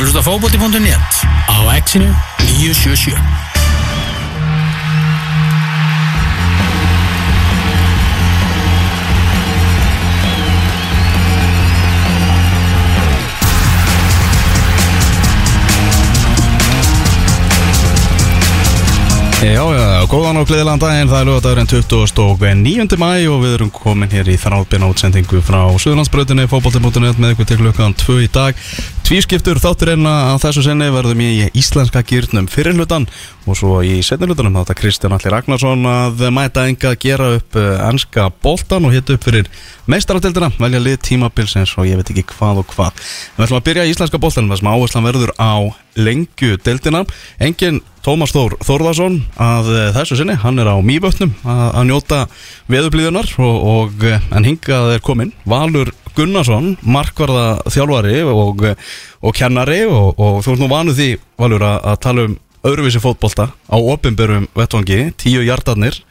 ert að hlusta fókbóti.net á exinu 977 Já, já, góðan og gleðilegan daginn, það er lögadagurinn 29. mæ og við erum komin hér í þráðbyrna útsendingu frá Suðurlandsbröðinni, fókbalti.net með ykkur til klukkan 2 í dag. Tvískiptur þátturinn að þessu senni verðum í íslenska gýrnum fyrirlutan og svo í setnilutanum þátt að Kristján Alli Ragnarsson að mæta enga að gera upp ennska boltan og hitta upp fyrir meistaratildina, velja lið tímabilsins og ég veit ekki hvað og hvað. Við ætlum að byrja í íslenska boltanum þar sem áherslan verður á lengju deildina. Engin Tómas Þór Þórðarsson að þessu sinni, hann er á mýbötnum að, að njóta veðublíðunar og, og en hingað er komin Valur Gunnarsson, markvarða þjálfari og, og kennari og, og þú ert nú vanuð því Valur að, tala um öðruvísi fótbolta á opimberum vettvangi, tíu hjartarnir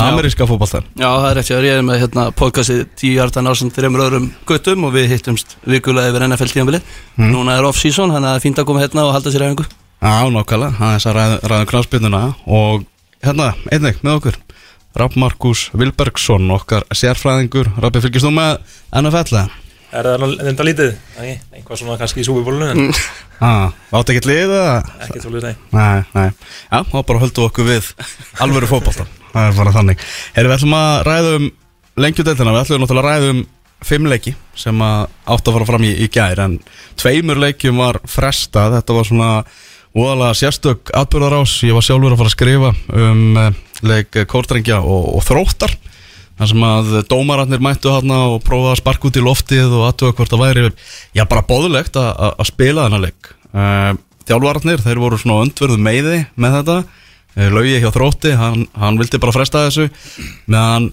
ameríska fótboltan Já, það er eftir að ég er með hérna, podcastið tíu hjartan ásand þreymur öðrum guttum og við hittumst vikulega yfir NFL tímanbili mm. Núna er off-season, þannig að það er fínt að koma hérna og halda sér aðeingu Já, nokkala, það er þess að ræða, ræða knafspilnuna og hérna, einnig með okkur Rapp Markus Vilbergsson, okkar sérfræðingur Rappi, fylgist þú með NFL-a? Er það enda lítið? Nei, einhvað svona kannski í súbibólunu en Ah, átt ekkert lið eða? ekkert svolítið, nei. Nei, nei, já, þá bara höldum við okkur við alvöru fótbolta, það er bara þannig Erum við ætlum að ræða um lengjudeldina, við ætlum náttúrulega að ræða um fimm leiki sem að átt að fara fram í, í gær en tveimur leikjum var frestað, þetta var svona óalega sérstök atbyrðarás, ég var sjálfur að fara að skrifa um eh, leik kórdrengja og, og þróttar þar sem að dómararnir mættu hérna og prófaði að sparka út í loftið og aðtöða hvort það væri, já bara bóðulegt að, spila þennan leik. Uh, Þjálfararnir, þeir voru svona öndverðu meiði með þetta. Uh, Laugi hjá þrótti, hann, hann vildi bara fresta þessu meðan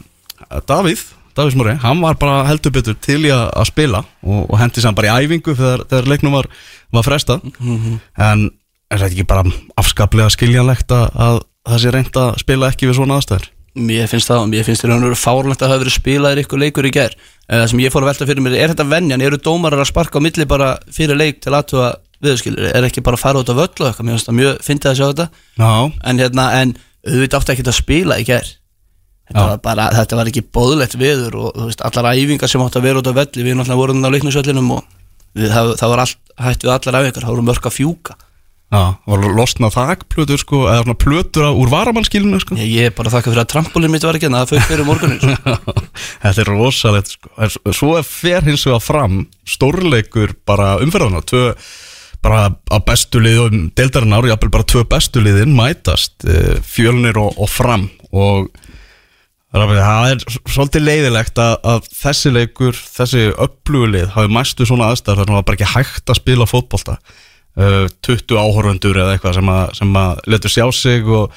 Davíð, Davíð Smári, hann var bara heldur betur til í að, spila og, og hendi saman bara í æfingu þegar, þegar leiknum var, var fresta en er þetta ekki bara afskaplega skiljanlegt að, að það sé reynd að spila ekki við svona aðstæður? Mér finnst það, mér finnst það að fárlegt að hafa verið spilaðir ykkur leikur í gær. Það sem ég fór að velta fyrir mér, er þetta venjan, eru dómarar að sparka á milli bara fyrir leik til aðtúa viðskilur, er ekki bara að fara út á völl og eitthvað, mér finnst það mjög fyndið að sjá þetta. Já, En hérna, en auðvitað átti ekki að spila í gær. Þetta Já. var bara, þetta var ekki bóðlegt viður og þú veist, allar æfingar sem átti að vera út á velli, við náttúrulega vorum á leiknusöllinum og við, það, það var allt hætt við allar æfingar, það voru mörg að fjúka var losnað þakplötur sko, eða svona plötur á- úr varamannskilinu sko Ég, er bara að þakka fyrir að trampolín mitt var ekki en það fyrir fyrir morgunin sko. Þetta er rosalegt sko. Svo fer hins vegar fram stórleikur bara umferðana tvö, bara að bestu liðum deildarinnar, jáfnvel bara tvö bestu liðin mætast, eh, fjölnir og, og fram og það er svolítið leiðilegt að, að þessi leikur, þessi upplugulið hafi mæstu svona aðstæður þar sem það var bara ekki hægt að spila fótbolta 20 áhorfundur eða eitthvað sem að, sem að letur sjá sig og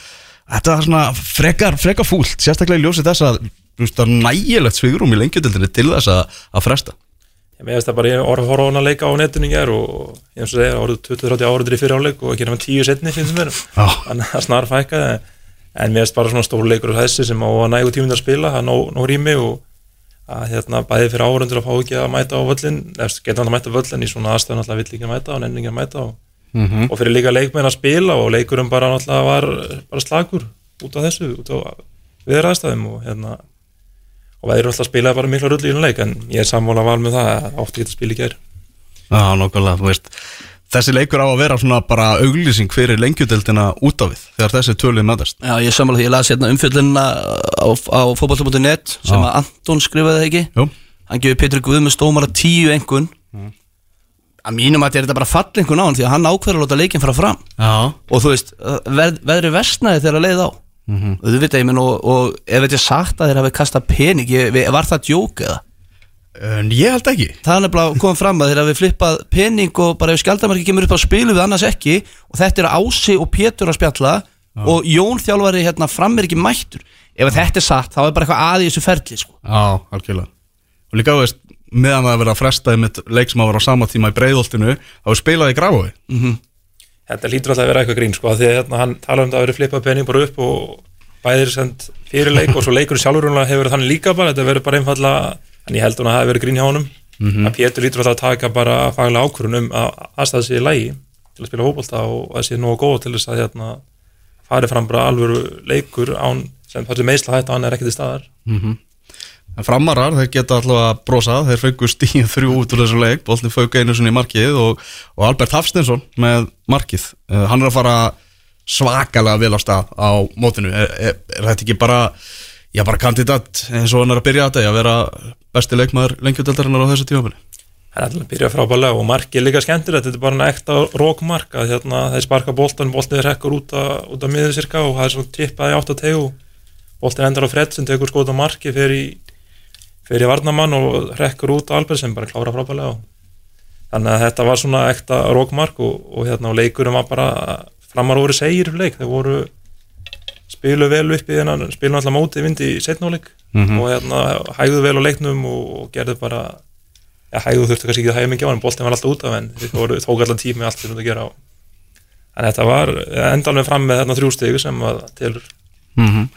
þetta var svona frekar, frekar fúlt, sérstaklega í ljósi þess að veist, er nægilegt svigurum í lengjutildinni til þess að, að fresta Ég meðist það bara, ég orði að horfa á hana leika á netinu í gær og ég eins og segja, orðið 20-30 áriður í fyrir áleik og ekki nema 10 setni finnst mér. Þannig að það snar fækkaði en finnst bara svona stór leikur og þessi sem á að nægu tímundar að spila, það er nóg rými og að hérna bæði fyrir áhörundur að fá ekki að mæta á völlin, eftir geta hann að mæta völlin í svona aðstöðun alltaf vill ekki að mæta og ekki að mæta og, Mhm. og fyrir líka leikmenn að spila og leikurum bara alltaf var bara slagur út af þessu, út af viðraðstæðum og hérna og væri alltaf að spila bara mikla rullu í hún leik en ég er sammála val með það að átti geta spila í gær Já, nokkulega, þú veist Þessi leikur á að vera svona bara auglýsing fyrir lengjudeldina út af við þegar þessi tölið mætast Já, ég sammála því, ég las hérna umfjöllunina á, á fótballta.net sem Já. að Anton skrifaði ekki? Jú, Hann gefur Petri Guð með stómara tíu engun Að mínum að þetta er þetta bara fall engun á hann því að hann ákveður að láta leikinn fara fram. Já, og þú veist, veð, veðri versnaði þegar að leið á. Mhm. og þú veit að ég minn og, og ef þetta er sagt að þeir hafi kastað pening ég, var það djók eða? En ég held ekki. Það er nefnilega komið fram að þeir hafi flippað pening og bara ef skjaldamarki kemur upp á spilu við annars ekki og þetta er Ási og Pétur að spjalla og Jón þjálfari hérna fram er ekki mættur. Ef þetta er satt þá er bara eitthvað að í þessu ferli sko. Já, algjörlega. Og líka, þú veist, meðan það er verið að fresta með leik sem að vera á sama tíma í breiðoltinu þá er spilað í gráfi Þetta lítur alltaf að vera eitthvað grín sko af því að hérna, hann tala um það að vera en ég held hún að það hefur verið grín hjá honum. Að Pétur lítur alltaf að taka bara faglega ákvörun um að aðstæða sig í lægi til að spila hópólta og að sé nógu góð til þess að hérna, fari fram bara alvöru leikur án sem þessi meðsla hætta hann er ekki til staðar. En framarar, þeir geta alltaf að brosa, þeir fengu stíð þrjú út úr þessu leik, fauk einu sinni í markið og, og Albert Hafstinsson með markið. Uh, hann er að fara svakalega vel á stað á mótinu. Er, er, er þetta ekki bara, já bara kandidat eins og hann er að byrja þetta í að vera besti leikmaður lengjudeldarinnar á þessu tímafili? hann er alltaf að byrja frábælega og markið er líka skemmtilegt þetta er bara en ekta rókmark að hérna, þeir sparka boltan, boltin er hekkur út, a, út af miður cirka og það er svona tippað í átt að tegu. Boltin endar á Fred sem tekur skóta marki fyrir fyrir varnamann og hekkur út á Albert sem bara klára frábælega og þannig að þetta var svona ekta rókmark og, og hérna og leikurum var bara framar voru segir leik, þeir voru spilu vel upp í þennan spilu alltaf móti vindi í setnáleik og hérna hægðu vel á leiknum og, gerðu bara ja, hægðu þurftu kannski ekki að hægja mikið á en boltin var alltaf út af en þeir voru tók allan tími allt fyrir að gera á. En þetta var endanlega fram með þarna þrjú stegu sem að telur. Mm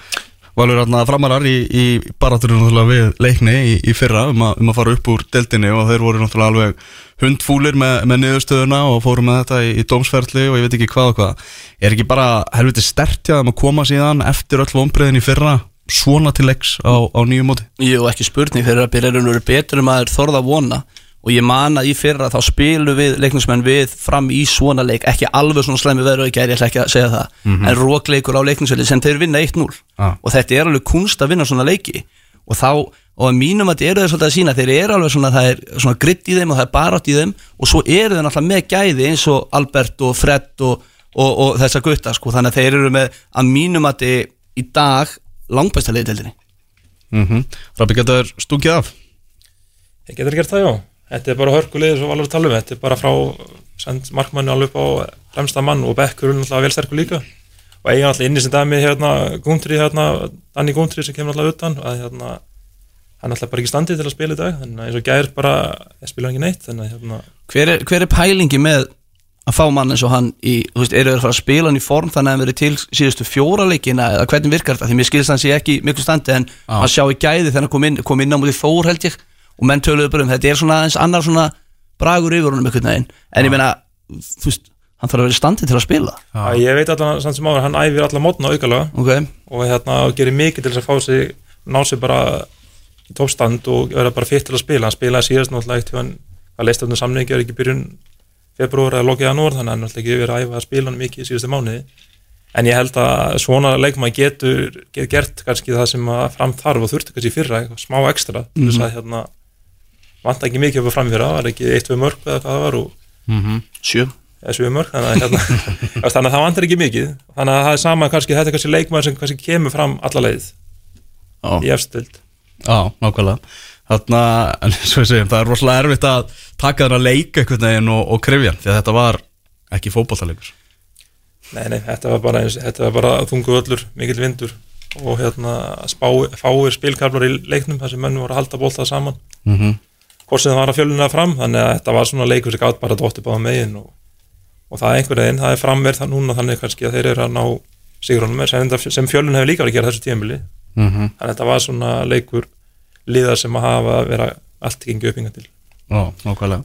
Valur hérna framarar í, í baraturinn við leikni í, í fyrra um, a, um að fara upp úr deltinni og þeir voru náttúrulega alveg hundfúlir með, með niðurstöðuna og fóru með þetta í, í dómsferðli og ég veit ekki hvað og hvað. Er ekki bara helviti stertjað um að koma síðan eftir öll vonbreiðin í fyrra svona til leiks á, á nýju móti? Jú, ekki spurning fyrir að byrja raun og veru betur um að þeir þorða að vona og ég man að í fyrra þá spilu við leiknismenn við fram í svona leik ekki alveg svona slæmi veru ekki er ég ætla ekki að segja það en rókleikur á leiknisvelli sem þeir vinna 1-0 Ah. og þetta er alveg kunst að vinna svona leiki. Og þá, og að mínum að þetta eru þeir svolítið að sína þeir eru alveg svona, það er svona gritt í þeim og það er barátt í þeim. Og svo eru þeir náttúrulega með gæði eins og Albert og Fred og, og, og þessa gutta sko, þannig að þeir eru með að mínum að þetta í dag langbæsta leiðdeldinni Mm -hmm. Rabbi getur stungið af? Ég getur gert það já þetta er bara hörkulegið svo valur að tala um. Þetta er bara frá send markmanni alveg upp á fremsta mann og Bekkur er náttúrulega vel sterkur líka. Og eiga náttúrulega inni sem dæmi hérna Gúntri hérna, Danni Gúntri sem kemur náttúrulega utan að hérna hann er náttúrulega bara ekki standið til að spila í dag. Þannig að eins og gær bara, ég spila ekki neitt þannig að hérna, hver er, hver er pælingi með að fá mann eins og hann í, þú veist, eru þeir að fara að spila hann í form þannig að hann verið til síðustu fjóra leikina eða hvernig virkar þetta, því mér skilst hann sé ekki í miklu standi en Já. að sjá í gæði þegar hann kom inn, kom inn á mútið Þór held ég og menn töluðu bara um þetta er svona eins annar svona bragur yfir honum einhvern veginn. En ég meina, þú veist, hann þarf að vera í standi til að spila. Að ég veit allan samt sem áður, hann æfir alla mótna aukalega. Ok, og hérna og gerir mikið til þess að fá sig ná sig bara í toppstand og vera bara fitt til að spila. Hann spilaði síðast náttúrulega eitt hann að leist um samningi er ekki í byrjun februar eða lokið janúar þannig að hann er náttúrulega ekki verið að æfa að spila hann mikið í síðustu mánuði. En ég held að svona leikmann getur, getur gert kannski það sem að fram þarf og þurfti kannski í fyrra eitthvað smá ekstra til þess að hérna vant ekki mikið upp að framfyrra, það var ekki eitt við mörg eða hvað það var og sjö. Eða sjö mörg þannig að, hérna, þannig að það vantar ekki mikið þannig að það er sama kannski, þetta er kannski leikmann sem kannski kemur fram alla leið Já. í efstild Já, nákvæmlega. Svo ég segjum, það er rosalega erfitt að taka þarna leik einhvern veginn og, og krifja því að þetta var ekki fótballtalegur Nei, nei, þetta var bara, eins, þetta var bara þungu öllur, mikill vindur og hérna spá, fáir spilkablar í leiknum þar sem menn voru að halda bóltað saman. Mm -hmm. Hvort sem það var að fjöluna fram þannig að þetta var svona leikur sem gátt bara dótti báða megin og, og það er einhver veginn, það er framverð það núna þannig kannski að þeir eru að ná sigurunum sem, sem fjölun hefur líka verið að gera þessu tímili Mm -hmm. þannig að þetta var svona leikur liðar sem að hafa að vera allt gengi uppinga til. Já, nákvæmlega.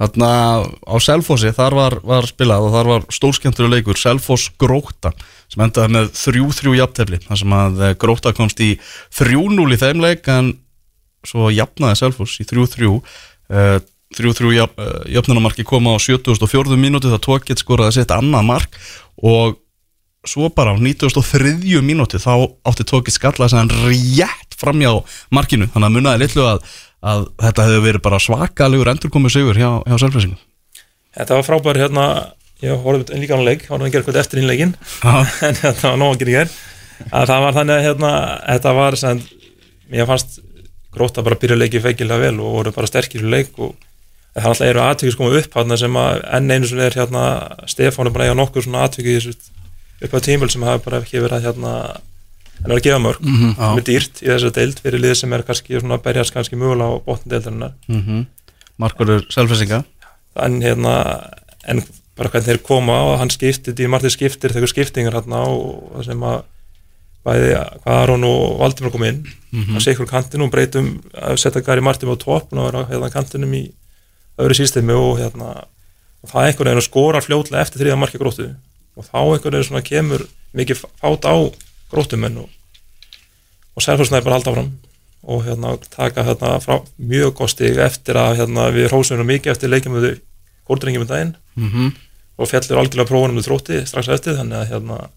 Þarna á Selfossi, þar var, var spilað og þar var stórskemmtur leikur Selfoss Gróta sem endaði með 3-3 jafntefli þar sem að eh, Gróta komst í 3-0 í þeim leik en svo jafnaði Selfoss í 3-3 uh, 3-3 jafn, uh, jafnunamarki koma á 74. mínútu það tókitt skoraði sitt annað mark og svo bara á 93. mínútu þá átti tókitt skalla sem hann rétt framjá markinu þannig að munaði litlu að, að þetta hefði verið bara svakalegur endurkomið sigur hjá, hjá Selfessingum Þetta var frábær hérna ég horfði líka á leik, að gera eitthvað eftir innleikin en þetta var nóg að gera hér að það var þannig að hérna, þetta var sem, mér fannst gróta bara byrja leikið feikilega vel og voru bara sterkir í leik og það er alltaf eru aðtökis koma upp hérna sem að enn einu sem er hérna Stefán er bara eiga nokkur svona aðtöki upp á tímul sem hafa bara ekki verið hérna en að gefa mörg Mhm. sem er dýrt í þessa deild fyrir lið sem er kannski svona berjast kannski mögulega á botndeildarinnar mm -hmm. Markurur Selfessinga en hérna en bara hvernig þeir koma og hann skiptir, Di Martin skiptir þegar skiptingar hérna og sem að bæði hvað Aron og Valdimar kom inn að sé ykkur kantinu og breytum að setja Gary Martin á topp og vera hérna kantinum í öðru sístemi og hérna það einhvern veginn að skora fljótlega eftir þriða marki gróttu. Og þá einhvern veginn svona kemur mikið fát á gróttumenn og, og Selfossnæði bara halda áfram og hérna taka hérna frá mjög góð stig eftir að hérna við hrósum mikið eftir leikjumöðu górdrengjum í daginn. Mhm. og fjallur algjörlega prófunum með þrótti strax eftir þannig að hérna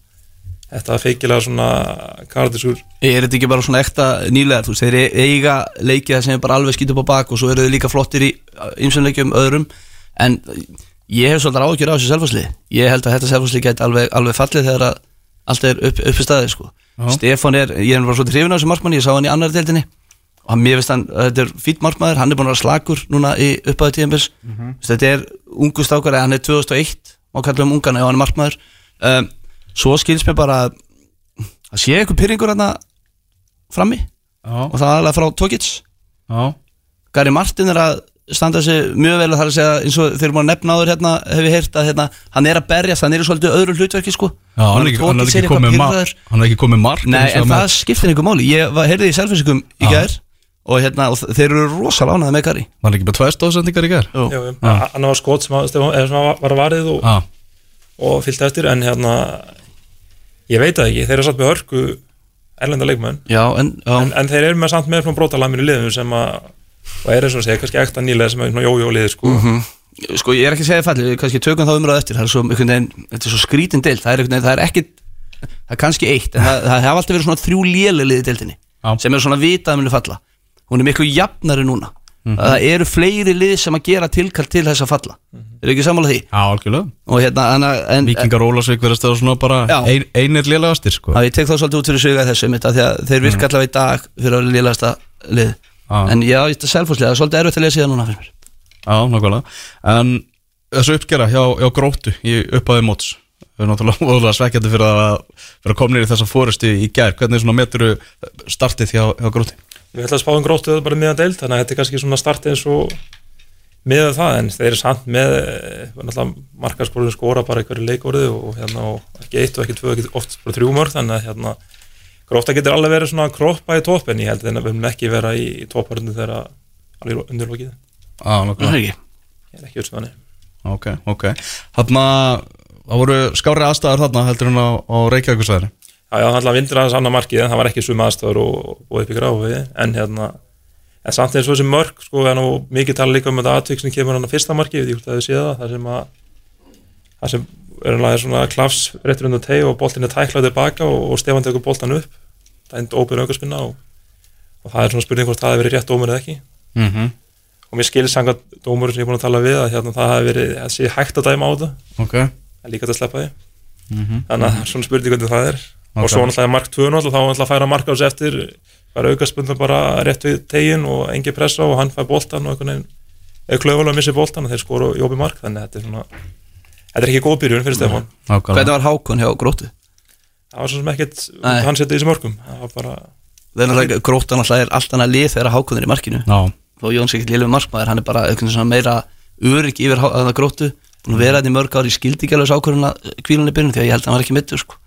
þetta feikilega svona kardisur Er þetta ekki bara svona ekta nýlegar, þú veist, þeir eiga leikið sem er bara alveg skýt upp á bak og svo eru þeir líka flottir í ymsum leikjum öðrum. En ég hef svolítið ágjör á þessu selfhásli ég held að þetta selfhásli geti alveg, alveg fallið þegar að allt er upp, uppi staðið sko. Stefán er, ég er bara svolítið hrifin á þessu markmanni, ég sá hann í annar deildinni. Og hann, mér veist hann, þetta er fýtt markmaður hann er búin að vera slakur núna í uppaðu tíðanbils þetta er ungu stákar hann er 2001, má kalla um ungan ef hann er markmaður. Um, svo skilst mér bara að að sé eitthvað pyrringur hérna frammi. Já, og það er alveg frá Tókits já, Gary Martin er að standa sig mjög vel og það er að segja eins og þeir eru búin að nefna áður hérna hef ég heyrt að hérna, hann er að berjast hann er í svolítið öðru hlutverki sko. Já hann, er ekki, hann, er ekki komið mar, hann er ekki komið mark Nei, en það skiptir einhver máli. Ég var- heyrði í selfinsingum í gær og, hérna, og þeir eru rosalega ánæði með Gary. Var hann ekki með tvær stóðsendingar í gær? Jú. Hann var skot sem, að, Stefán, eða sem að var Já, og fyllt eftir en hérna ég veit það ekki, þeir eru satt með hörku erlenda leikmenn. Já, en, já, en, en þeir eru með samt með svona brotalamir í liðum sem að og er eins og segja, kannski ekta nýlega sem er svona jójó liði sko. Sko ég er ekki að segja falli Við kannski tökum þá umræðu eftir. Það er svo, einhvern veginn, þetta er svo skrítin deild. Það er, það er ekki Það er kannski eitt En það, það hefur alltaf verið svona þrjú lélið í deildinni Já. Sem er svona vitað að muni falla. Hún er miklu jafnari núna Það eru fleiri lið sem að gera tilkall til þess að falla. Er ekki sammála því? já, algjörlega. Og hérna, Víkingar Ólasvík verðast það svona bara ein, einir lélegastir sko. Að ég tek þá svolítið út fyrir sögða þessu mitt, Því að þeir virka allavega í dag Fyrir að liðlegasta lið. Já. En já, þetta er selfhúslega, það er svolítið erfitt að lesa það núna fyrir mér. Já, nákvæmlega. En þessu uppgera hjá, hjá gróttu í upphæði móts Það er náttúrulega svekkjandi fyrir að vera komnir í þessa fórustu í gær. Hvernig startið hjá, hjá grótti? Við ætlum að spáðum gróttu bara meðan deild þannig að þetta er kannski svona start eins og með það en þeir eru samt með eh, markarskórun skora bara einhverju leikórið og, hérna, og ekki eitt og ekki tvö, ekki oft bara þrjú mörg þannig að hérna, grótta getur alveg verið svona kroppa í topp en ég held að við höfum ekki vera í, í topparundu þegar alveg er nákvæmlega ekki? Ég er ekki öll þannig Ok, ok. Þarna, það voru skári aðstæðar þarna heldur hún á, á Reykjavíkusvæðinu Já, já, þannig að vindur aðeins annað markið en það var ekki suma aðstæður og, og upp í gráfi en hérna, en samt eins og þessi mörk sko, það er nú mikið tala líka um þetta sem kemur hann að fyrsta markið, við hvort að þið séð það það sem að það sem er alveg svona klafs réttur undan teg og boltin er tæklað tilbaka og, og Stefán tekur boltan upp. Það er enda óbyrð aukarspinna og, og það er svona spurning hvort það hefur verið rétt dómur eða ekki. Mm -hmm. og mér skil sanga dómur sem ég er búin að tala við að hérna, það hefur verið, það sé hægt að dæma á þetta. Ok. En líka að sleppa því. Þannig að það er svona spurning hvernig það er Ok. og svo náttúrulega mark 2 náttúrulega þá náttúrulega færa mark á þessu eftir færa aukaspundum bara rétt við tegin og engi pressa og hann fær boltan og einhvern veginn eða klöfulega missi boltan og þeir skora og jópi mark þannig að þetta er svona þetta er ekki góð byrjun fyrir Stefán Nákvæmlega Hvernig var Hákon hjá gróttu? það var svo sem ekkert Nei. hann setja í þessu mörgum það var bara gróttan alltaf er allt annað lið þegar Hákon er í markinu Þó Jóns ekkert lélum markmaður, hann er bara svona meira örygg yfir að gróttu Búin að vera þetta í mörg ári, skildi ekki alveg þessu ákvörðun að kvílunni byrjun því að ég held að hann var ekki mittur sko.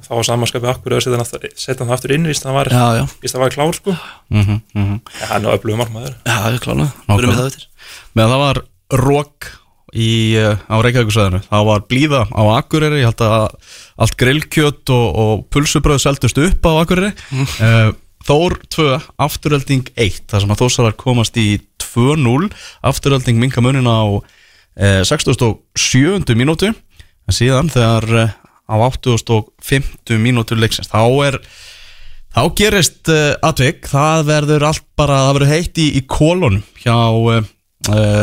Þá var samanskapið akkur að setja hann aftur, inn víst hann var, var klár sko. Mm -hmm, mm -hmm. ja, hann er öflugum markmaður. Já, ég klána Við erum við það eftir. Meðan það var rók í, uh, á Reykjavíkusvæðinu Það var blíða á Akureyri. Ég held að allt grillkjöt og, og pulsubröð seldust upp á Akureyri. Uh, Þór 2, afturölding 1 Það sem að Þórsarar komast í 2-0 Afturölding minka munin á uh, 67. mínútu. En síðan þegar á 85. mínútu leiksins. Þá er Þá gerist uh, atvik, það verður allt bara, það verður heitt í, í kólunum hjá, uh,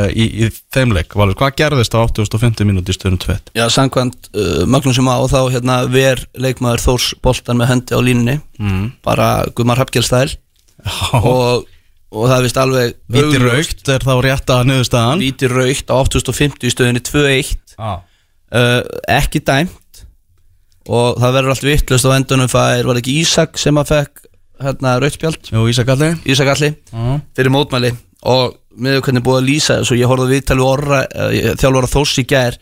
í, í þeim leik, Valur, hvað gerðist á 85 minúti í stöðunum 2? Já, samkvæmt uh, Magnúsum á þá hérna ver leikmaður Þórs boltan með hendi á línunni. Mm. bara Guðmar Hapkjellstæl og, og það vist alveg Víti raukt er þá rétt að niðurstaðan. Víti raukt á 8050 í stöðunni 2-1 ah. ekki dæmt og það verður allt vittlust á endunum fær, var ekki Ísak sem að fekk hérna rautspjald, Jú, Ísakalli Ísak Alli ah. fyrir mótmæli. Og með hvernig búið að lýsa þessu ég horfði viðtali við orra, uh, þjálfara Þórs í gær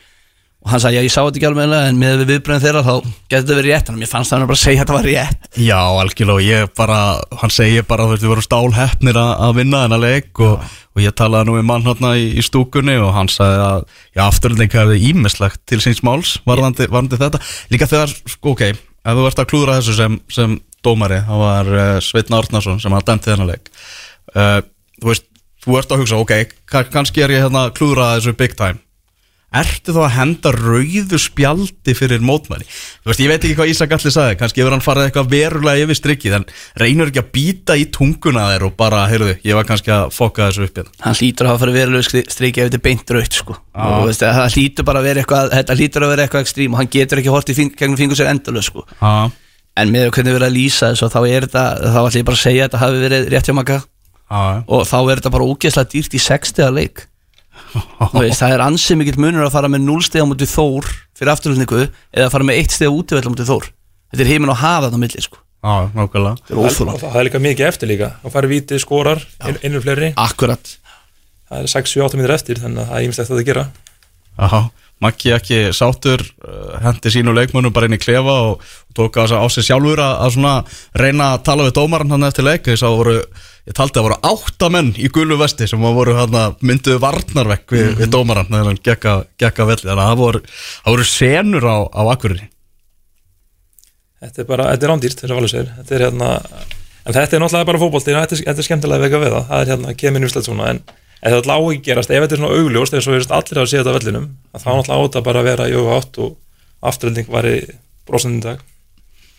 og hann sagði, já ég sá þetta ekki alveg en með við viðbröðin þeirra þá getur þetta verið rétt. En mér fannst það hann bara að segja að þetta var rétt. Já, algjörlega, og ég bara, hann segir bara, þú veist, við vorum stálheppnir að, vinna þennan leik og, og ég talaði nú við mann hérna í, í stúkunni og hann sagði að, já, afturlending hefði ímislegt til síns máls, varðandi, varðandi þetta. Líka þegar, sko, ok, ef þú ert að klúðra þessu sem, sem dómari, það var uh, Sveitn Árnason sem hafði dæmt þennan leik, uh, þú veist, þú ert að hugsa, ok, ka- kannski er ég hérna klúðra þessu big time, Ertu þá að henda rauðu spjaldi fyrir mótmæli? Þú veist, ég veit ekki hvað Ísak allir sagði, kannski hefur hann farið eitthvað verulega yfir strikkið, en reynur ekki að býta í tunguna þér og bara, heyrðu, ég var kannski að fokka þessu upp hérna. hann hlýtur að hafa farið verulega strikið ef þetta er beint raut sko. og þú veist, það hlýtur bara að vera eitthvað þetta hlýtur að vera eitthvað ekstrím og hann getur ekki hort í fing, gegnum fingur sér endalög sko. Já, en með hvernig við erum að lýsa þessu þá er þetta, þá að að og þá er þetta bara ógeðslega dýrt í 60 leik veist, það er ansið mikill munur að fara með 0 steg á mútið Þór fyrir afturlutningu eða að fara með 1 steg útivell á mútið Þór. Þetta er heiminn á hafa þetta milli sko. er óþúland það er líka mikið eftir líka. Og farið vítið, skorar, ein- einu fleiri. Akkurat. Það er 6-7-8 minnir eftir þannig að það er ímislegt að það gera Já, Maggi ekki sátur, uh, hendi sínu leikmönnum bara inn í klefa og, og tók á, sig sjálfur að, að svona reyna að tala við dómaran hann eftir leik, ég sá voru, ég taldi að voru átta menn í gulu vesti sem voru hann mynduðu varnarvekk við, við dómaran þegar hann gekka, gekka velli, þannig að það voru, voru senur á, á akkurinni. þetta er bara, þetta er rándýrt þess að valur sér þetta er hérna, en þetta er náttúrulega bara fótbolti þetta þetta er skemmtilega vega við það. Það er hérna, kemur nýmslegt svona en, en þetta lág ekki gerast, ef þetta er svona augljóst eins og við erum allir að sé þetta á vellinum að þá náttúrulega átt að bara vera í öfu átt og afturölding var í brosandi dag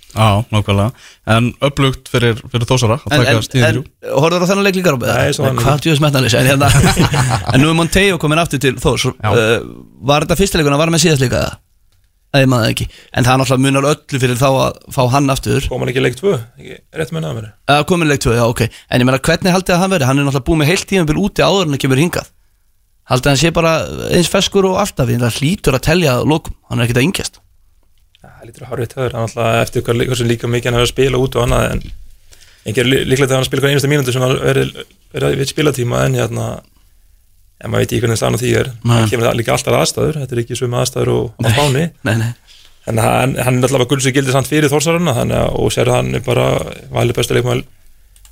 Já, nákvæmlega, en upplugt fyrir, fyrir þósara að en, taka en, en horfður á þennan leik líka? Nei, svo hann- hvað djúðis metnaðlis en, hérna, en nú er Monteo komin aftur til Þórs Já. uh, var þetta fyrsta leikuna, var hann með síðast leika það? Nei, maður ekki. En það er náttúrulega munar öllu fyrir þá að fá hann aftur. Kom hann ekki leik 2, ekki rétt með náður uh, Komin leik 2, já ok. En ég meina hvernig haldið að hann veri? Hann er náttúrulega búið með heilt tímabil úti áður en að kemur hingað. Haldið að hann sé bara eins feskur og alltaf? En það hlýtur að telja lokum. Hann er ekkert að yngjast. Það lítur að horfa í töður, hann alltaf eftir hvað hversu líka mikið hann hefur að spila út og annað en engin líklegt að hann spila hvað einasta mínútu sem hann verið verið við spilatíma en hérna en maður veit ekki hvernig því er það kemur það líka alltaf aðstæður, þetta er ekki svöma aðstæður og á nei en hann, hann er alltaf guldsið gildi samt fyrir þórsarana og sér hann er bara valið bestu leikmæl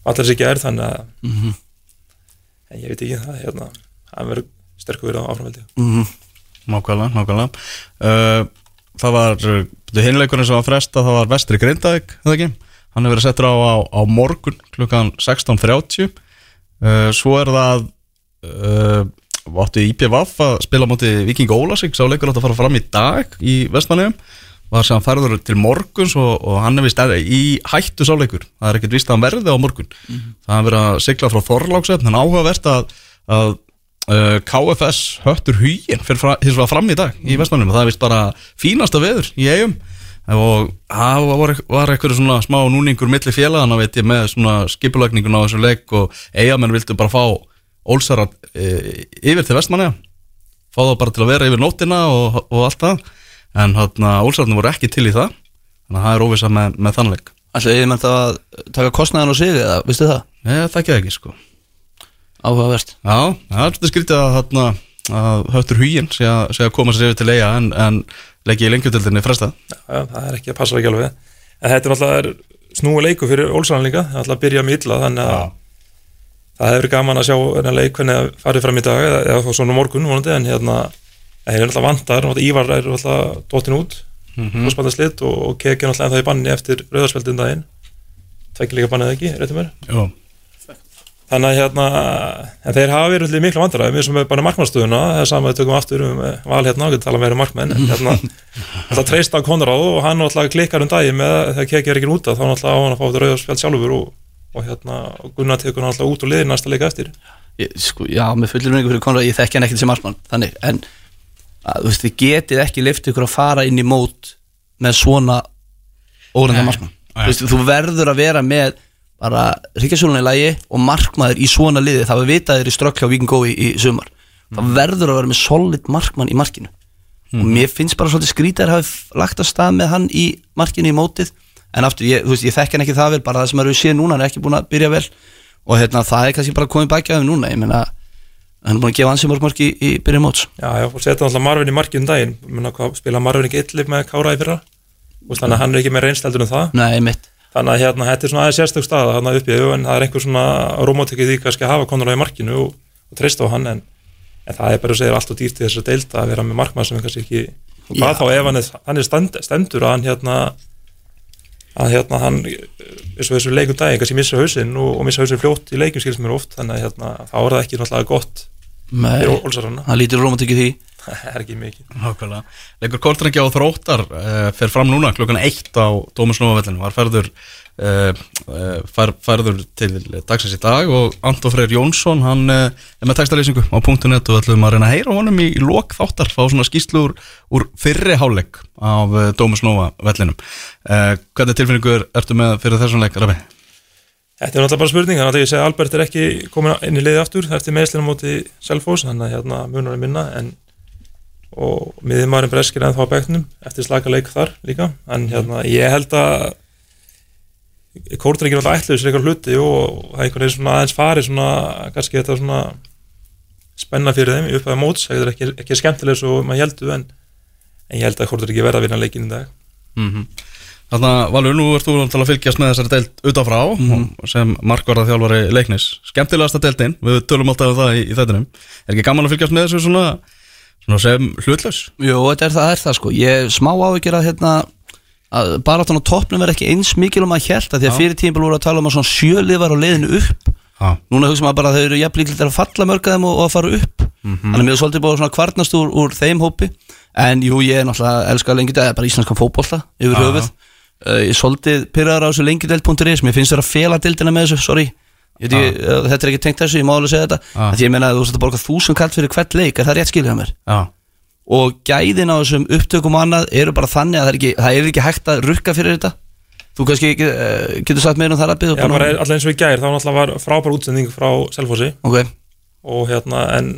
allar sér gerð þannig að Mhm. en ég veit ekki það hérna, hann verður sterkur verið á áframveldi Mhm. Nákvæmlega, nákvæmlega. Uh, það var, hinleikurinn sem var fresta, það var Vestri Grindavík, ekki? Hann hefur verið settur á, á, á morgun klukkan 16.30. Uh, svo er það, uh, áttu IPVF að spila á móti Viking Ólasík, sá leikur átt að fara fram í dag í Vestmanniðum. Var sem færður til morguns og, og hann er vist í hættu sáleikur. Það er ekkert vist að hann verði á morgun. Það er verið að sigla frá Þorláksöfn, en áhugavert að, að uh, KFS höttur hugin fyrir hins vegar fram í dag í Vestmannum það er vist bara fínasta veður í eigum og það var, var eitthvað svona smá núningur milli félagana veit ég með svona skipulagningun á þessu leik og eigamenn vildu bara fá Ólsara e, yfir til Vestmanna fá það bara til að vera yfir nótina og, og allt það. En hérna Ólsararnir voru ekki til í það. Þannig að það er óvisa með, með þannleik Ætli ég með það að taka kostnaðan og sig eða, vistu það? Þekki það ekki sko. Áhugavert. Já, það er svolítið skrítið að, hérna, að höftur huginn sé að, sé að koma sér yfir til eiga en, en leggja í lengjutildinni fresta Já, það er ekki að passa ekki alveg. En þetta er alltaf snúi leiku fyrir Olsson líka, það er alltaf að byrja með illa þannig að það hefur gaman að sjá leik hvernig það farið fram í dag eða, eða svona morgun vonandi en hérna en þeir eru alltaf vantar, Ívar er alltaf dottin út, mm. -hmm. slitt og, og Keki er alltaf ennþá í banni eftir rauðarspjöldin daginn tvekki líka bannið ekki, réttum Jó, þannig að hérna en þeir hafa verið allir miklu vandræði við sem er bara markmannstöðuna, það er sama að við tökum aftur um eh, val hérna, við tala meira um markmenn en hérna, alltaf treyst á Konráð og hann alltaf klikkar um daginn með þegar kekki er ekki út af, þá alltaf á hann að fá þetta rauðarspjöld sjálfur og, og hérna, Gunnar tekur hann alltaf út og liðir næsta leika eftir. Ég, sko, Já, með fullir minningu fyrir Konrad Ég þekki hann ekkert sem markmann Þannig, en að, þú veist, þið getið ekki lift ykkur að fara inn í mót með svona órenda Nei, markmann. Þú veist, þú verður að vera með bara ríkjasólunni í lagi og markmaður í svona liði. Það var vitaðir í strökk hjá Víking Gói í, í sumar. Það verður að vera með solid markmann í markinu. Og mér finnst bara svolítið skrítið að hafa lagt að stað með hann í markinu í mótið en aftur, ég, veist, ég þekki hann ekki það vel bara það sem eru séð núna, hann er ekki búin að byrja vel. Og hérna, það er kannski bara komið af þeim núna ég meina hann er búin að gefa ansi mörg mörg í, í byrjun móts. Já, já, og setja alltaf Marvin í markið um daginn. Muna, hvað, spila Marvin ekki illif með Kára í fyrra? Veist, þannig að hann er ekki með reynsteldur um það. Nei, mitt þannig að hérna, þetta er svona aðeins sérstök staða hann uppi, en það er einhver svona romantikið í kannski að hafa konur á í markinu og, og treysta á hann, en, en það er bara að segja allt og dýrt í þessu deilda að vera með markmann sem er kannski ekki, og hvað þá ef hann er, hann er stendur að hann hérna að hérna hann eins og þessu leikum daginn kannski missa hausinn og, og missa hausinn fljótt í leikum skilst mér oft, þannig að hérna, þá er það ekki náttúrulega gott Nei, fyrir Olsarana, hann lítur romantik í því. Það er ekki mikið. Nákvæmlega. Leikur Kortrengi á þróttar uh, fer fram núna klukkan eitt á Dómus Nóavellinu var færður uh, fær, færður til dagsins í dag og Anton Freyr Jónsson hann uh, er með textalýsingu á punktu.net og ætlum að reyna að heyra honum í, lok þáttar fá svona skýslu úr, úr fyrri háleik af Dómus Nóavellinum uh, Hvernig tilfinningur ertu með fyrir þessum leik, Rafi? Þetta er náttúrulega bara spurning, þannig að ég segi að Albert er ekki komin inn í liði aftur. Eftir meðslina móti Selfoss, þannig að hérna munar er minna en og miðjumærin breskir ennþá á bekknum eftir slaka leik þar líka. En hérna ég held að Kórtur ekki náttúrulega ætluðu sér eitthvað hluti og það er einhvern veginn svona aðeins farið svona kannski þetta svona spenna fyrir þeim í upphæða móts, það er ekki, ekki skemmtilega svo maður heldur en, en ég held að Kórtur ekki verða að vinna leikin í dag. Mm Þannig að Valur, nú ert þú náttúrulega að fylgjast með þessari deild utanfrá sem markvarða þjálfari leiknis. Skemmtilegasta deildin, við tölum alltaf um það í, í þettinum Er ekki gaman að fylgjast með þessu svona, svona sem hlutlaus? Jú, þetta er það, er það sko. Ég smá áhyggjur að hérna að baráttan á toppnum er ekki eins mikil um að hjælta því að fyrir tímpil voru að tala um að svona sjölið var á leiðinu upp. Já, Núna hugsa maður bara að þau eru jafn líklega að falla mörgaðum og, og að fara upp. Þannig að mér er svolítið búið svona kvarnast úr, úr þeim hópi. En jú, ég er náttúrulega elskar lengi þetta, bara íslenskan fótbolta yfir höfuð. Uh, Ég er svolítið pyrraður á þessu lengidelt.is Mér finnst þér að fela dildina með þessu, sorry. Ég, uh, Þetta er ekki tengt þessu, ég má alveg segja þetta. Því ég meina að þú að borga þúsund kall fyrir hvert leik Er það rétt skilja mér? já, og gæðin á þessum upptökum og annað eru bara þannig að það er ekki, það er ekki hægt að rukka fyrir þetta. Þú kannski ekki, uh, getur sagt meira um það að Já, byggja bara alltaf eins og í gær, þá var frábær útsending frá Selfossi. Ok, og hérna en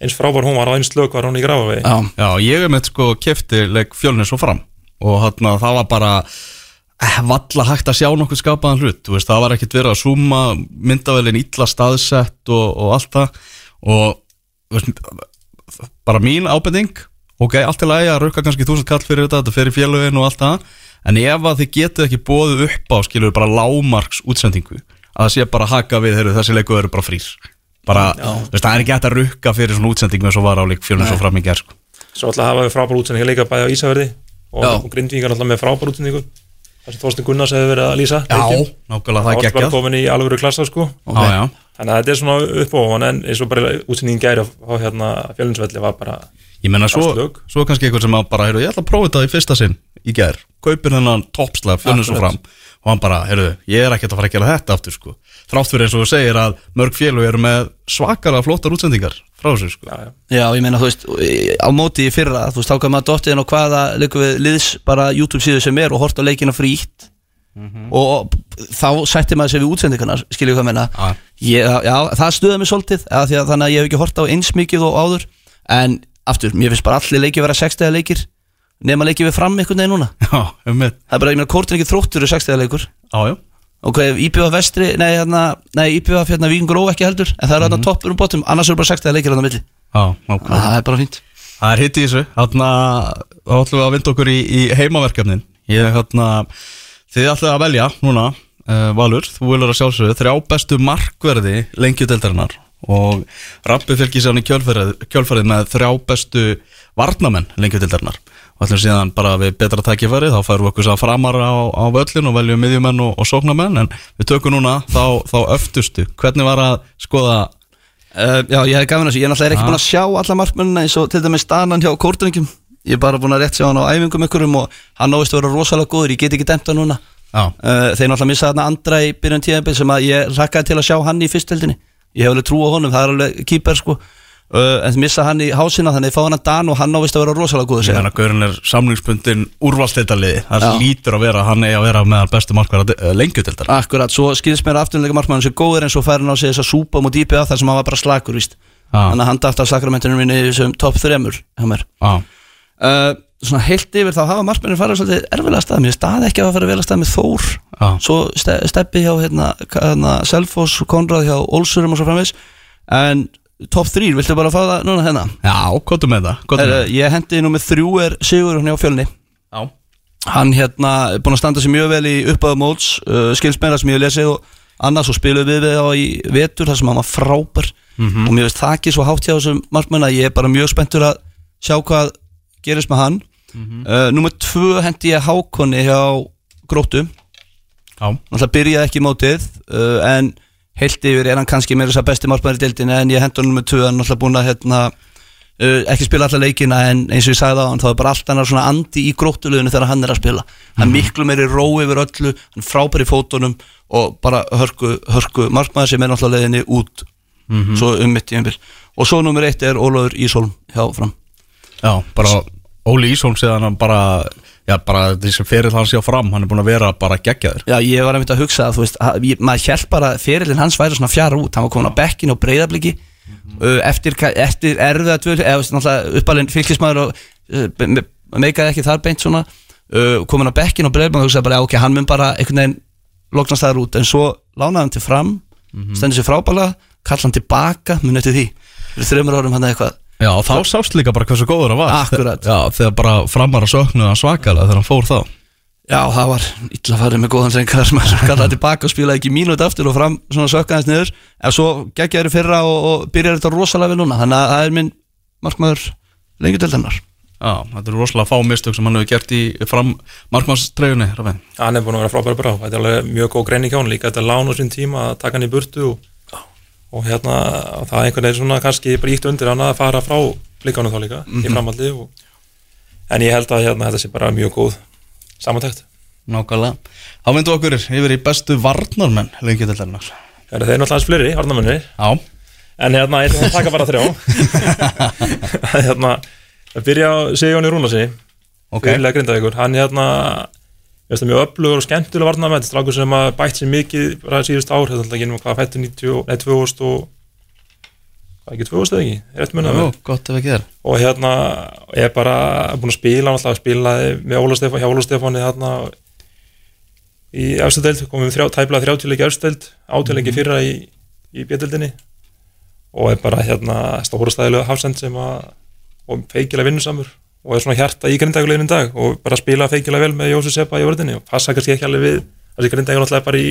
eins frábær hún var á eins slök var hún í Grafavegi já, já, ég hef með sko kefti leik fjölnir svo fram. Og hann það var bara eh, valla hægt að sjá nokkuð skapaðan hlut. Þú veist, það var ekkit verið að súma myndavælin illa staðsett og, og allt það. Og þú veist, bara mín ábending. Ok, allt í lagi að rauka kannski þúsund kall fyrir þetta, þetta fyrir félögin og allt það. En ef að þið getið ekki bóðið upp á skilur bara lámarks útsendingu að það sé bara haka við, heyrðu, þessi leiku eru bara frýr. Bara, veist, það er ekki hægt að rukka fyrir svona útsendingu eins og var á leik fjölnir svo fram í gerð sko. svo alltaf hafa við frábær útsending líka bæði á Ísafverði og, Grindvíkar alltaf með frábær útsendingu. Þar sem Þorsten Gunnars hefur verið að lýsa já, nákvæmlega það það þannig að þetta er svona upp á hann en eins og bara útsendingin gæri á, hérna fjölinsvelli var bara ég menna svo, svo kannski eitthvað sem að bara, heyrðu, ég ætla að prófa þetta í fyrsta sinn í gerð, kaupir þennan toppslag fjölnir svo fram. Og hann bara, heyrðu, ég er ekkert að fara að gera þetta aftur sko, þrátt fyrir eins og þú segir að mörg félög eru með svakalega flottar útsendingar frá þessu sko. Já, já. já, ég meina þú veist á móti í fyrra, þú veist, þá kann maður dottið inn á hvaða leikum við liðs, bara YouTube síðu sem er og hort á leikina frítt og þá sætti maður sér við útsendingarnar skilju hvað menna Já. ég, já, það stuða mig svolítið að að þannig að ég hef ekki hort á eins mikið og áður. En aftur, mér finnst bara allir leikir vera 60 leikir nema leikir við fram einhvern veginn núna. Já, um Það er bara, ég meina, Kortin ekki þróttur er 60 leikur. Já Ok, IPVF vestri, nei, hérna, nei, IPVF hérna Víkingur Ó ekki heldur En það er hérna toppur um bóttum, annars eru bara 60 leikir hérna milli. Já, nákvæmlega. Það er bara fínt. Það er hitt í þessu, þarna þá ætlum við að vinda okkur í, í heimaverkefnin. Ég, hérna, þið ætlum að velja núna, uh, Valur, þú vilur að sjálfsögðu þrjá bestu markverði lengjudeldarinnar og Rappi fylgir sér hann í kjölfarið, með þrjá bestu varnamenn lengjudeldarinnar og ætlum síðan bara við betra tækifærið, þá færum við okkur að framar á, á völlin og veljum miðjumenn og, og sóknamenn en við tökum núna þá, þá öftustu, hvernig var að skoða? Uh, Já, ég hef gafin þessu, ég er náttúrulega ekki búin að sjá alla markmennina eins og til dæmis stanan hjá Kortiningum Ég er bara búin að rétt sjá hann á æfingum ykkurum og hann ávist að vera rosalega góður, ég get ekki dæmt hann núna. Uh, Þeir náttúrulega missa þarna andra í byrjun tíðanbyrð sem að ég rakkaði til að sjá hann í fyrstöldinni. Ég hef alveg trú á honum, það er alveg kýper sko. Uh, En þeir missa hann í hásina þannig fá hann að Dan og hann ávist að vera rosalega góður Ég segja meina, Gaurin er samlingspundin úrvalstildaliði Það lítur að vera, hann er að vera meðal bestu markverða lengjutildar Akkurat, svo skilst mér afturlega markmann sem uh, Svona heilt yfir þá hafa markmennir farið svolítið erfilega stað. Mér staði ekki að fara að stað með Þór. Já. Svo ste, steppi hjá hérna, hérna, Selfoss, Konrad hjá Olsurum og svo framvegs En top 3, viltu bara fá það núna hérna? Já, hvað með það? Er, ég hendi nú með þrjú er Sigur hann á fjölni. Já, Hann hérna er búinn að standa sér mjög vel í uppáðu móts uh, sem ég hef lesið og annars og spiluð við við á í vetur þar sem hann var frábær. Og mér veist það ekki svo hátt hjá þessum markmenn að ég er bara mjög spenntur að sjá hvað gerist með hann. Mm Númer tvö hendi ég Hákonni hjá Gróttu. Náttúrulega byrjaði ekki mótið uh, en heilt yfir er hann kannski meira þess að besti markmaður í deildinu en ég hendur hann með tvö hann náttúrulega búin að hérna, uh, ekki spila alla leikina en eins og ég sagði á hann þá er bara allt annar svona andi í gróttuleginu þegar hann er að spila. Hann er miklu meiri ró yfir öllu hann frábær í fótunum og bara hörku, hörku markmaður sem er náttúrulega leiðinni út. Svo um mitt í einbil og svo nummer eitt er Ólafur Ísholm hjá fram já, bara Óli Ísholm séðan hann bara Já, bara sem fyrir hans hjá fram Hann er búin að vera bara geggjaður. Já, ég var einmitt að hugsa að þú veist, að, ég, maður held bara að ferillin hans væri svona fjara út, hann var komin á bekkin og breyðabliki eftir, eftir erfiða dvöl, eða þú veist, náttúrulega uppalinn fylgismæður og me- meikaði ekki þar beint svona, uh, komin á bekkin og breyðabliki og hugsaði bara, já, ok, hann mun bara einhvern veginn loknast þar út, en svo lánaði hann til fram, stendur sér frábælega kalla hann tilbaka, mun eftir því. Þreymur árum hann eða eitthvað Já, þá sást líka bara hversu góður hann var Akkurat. Já, þegar bara framar að söknu hann svakalega þegar hann fór þá Já, það var illa farið með góðan sengar sem að kallaði tilbaka og spilaði ekki mínúti aftur og fram svona sökkaðins niður ef svo geggja þér í fyrra og, og byrjar þetta rosalega vel núna þannig að það er minn markmaður lengjudeldarnar Já, þetta er rosalega fá mistök sem hann hefur gert í fram markmannstreyjunni Rafinn. hann er búin að vera frábæri brá þetta er alveg mjög góð og, hérna það er einhvern veginn svona kannski bara ítt undir hann að fara frá blikanum þá líka í framhaldi og, en ég held að hérna þetta sé bara mjög góð samantækt Nákvæmlega. Þá myndu okkur yfir í bestu varnarmenn lengjudeldarinnar það eru náttúrulega aðeins fleiri, harnamennir Já, en hérna ég ætlum að taka bara þrjá. Hérna að byrja á Sigjóni Rúnarsi ok. Fyrirlega grindavíkur, hann hérna veist það mjög öflugur og skemmtilega varnarmenn strákur sem að bætt sér mikið bara síðust ár, þetta er alltaf ekki nema hvað fættur 90, nei 2000 og hvað ekki 2000 eða ekki, rétt munið Jú, gott ef ekki er. Og hérna ég er bara búin að spila alltaf spilaði með Óla Stefán, hjá Óla Stefáni hérna í efstu deild, komum við þrjá, tæplega 30 leiki efstu deild, átöleiki fyrra í, í bjöldildinni og er bara hérna stóra stæðilega hafsend sem að og feikilega vinnusamur og er svona hjarta í grindagulegin dag og bara spila feikilega vel með Jósi Seppa í vörðinni og passa kannski ekki alveg við þessi grindagur náttúrulega bara í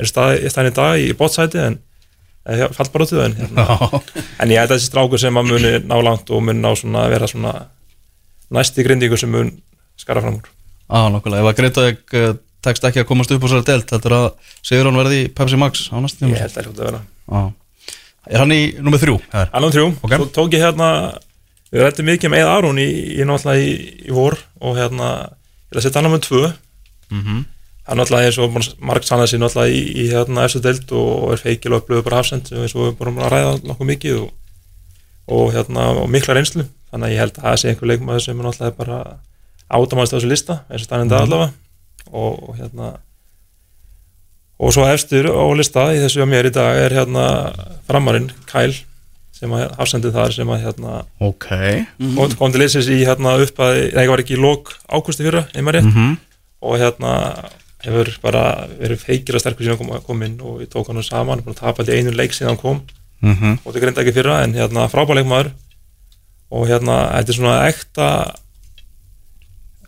er stað, staðin í dag í bótsæti en eða, fallt bara út í það en, hérna, en ég að þessi strákur sem að muni ná langt og muni ná svona að vera svona næsti grindingur sem mun skara fram úr á, nákvæmlega Ef að Greitavík uh, tekst ekki að komast upp á sér delt Þetta er að Sigur hann verði í Pepsi Max á næstu ég held að það hljóta að vera Já. Er hann í nummið þrjú? Her. Annan þrjú, Ok. svo tók ég hérna við rættum mikið Eða Aron í, í náttúrulega í, í vor og hérna ég ætla að setja hann með tvö. Mhm. hann náttúrulega eins og margt sannað sér náttúrulega í, í hérna eftir deild og er feikil og upplöfu bara hafsend eins og við búin að ræða nokkuð mikið og, og hérna og mikla reynslu. Þannig að ég held að það sé einhver leikmaður sem er náttúrulega bara átamannst á þessu lista eins og stanninn dag allavega. Og, og hérna og svo efstur á lista í þessu að mér í dag er hérna framarinn Kyle sem að hafsendið þar sem að hérna Ok. Og kom til liðsins í hérna upp að ég var ekki í lók ákusti fyrra, einmar rétt. Mhm. og hérna hefur bara verið feikir að sterkur síðan kom, kom inn og ég tók hann saman, búin að tapa alltaf einu leik síðan hann kom. Mhm. og það grinda ekki fyrra en hérna frábæleikmaður og hérna þetta er svona ekta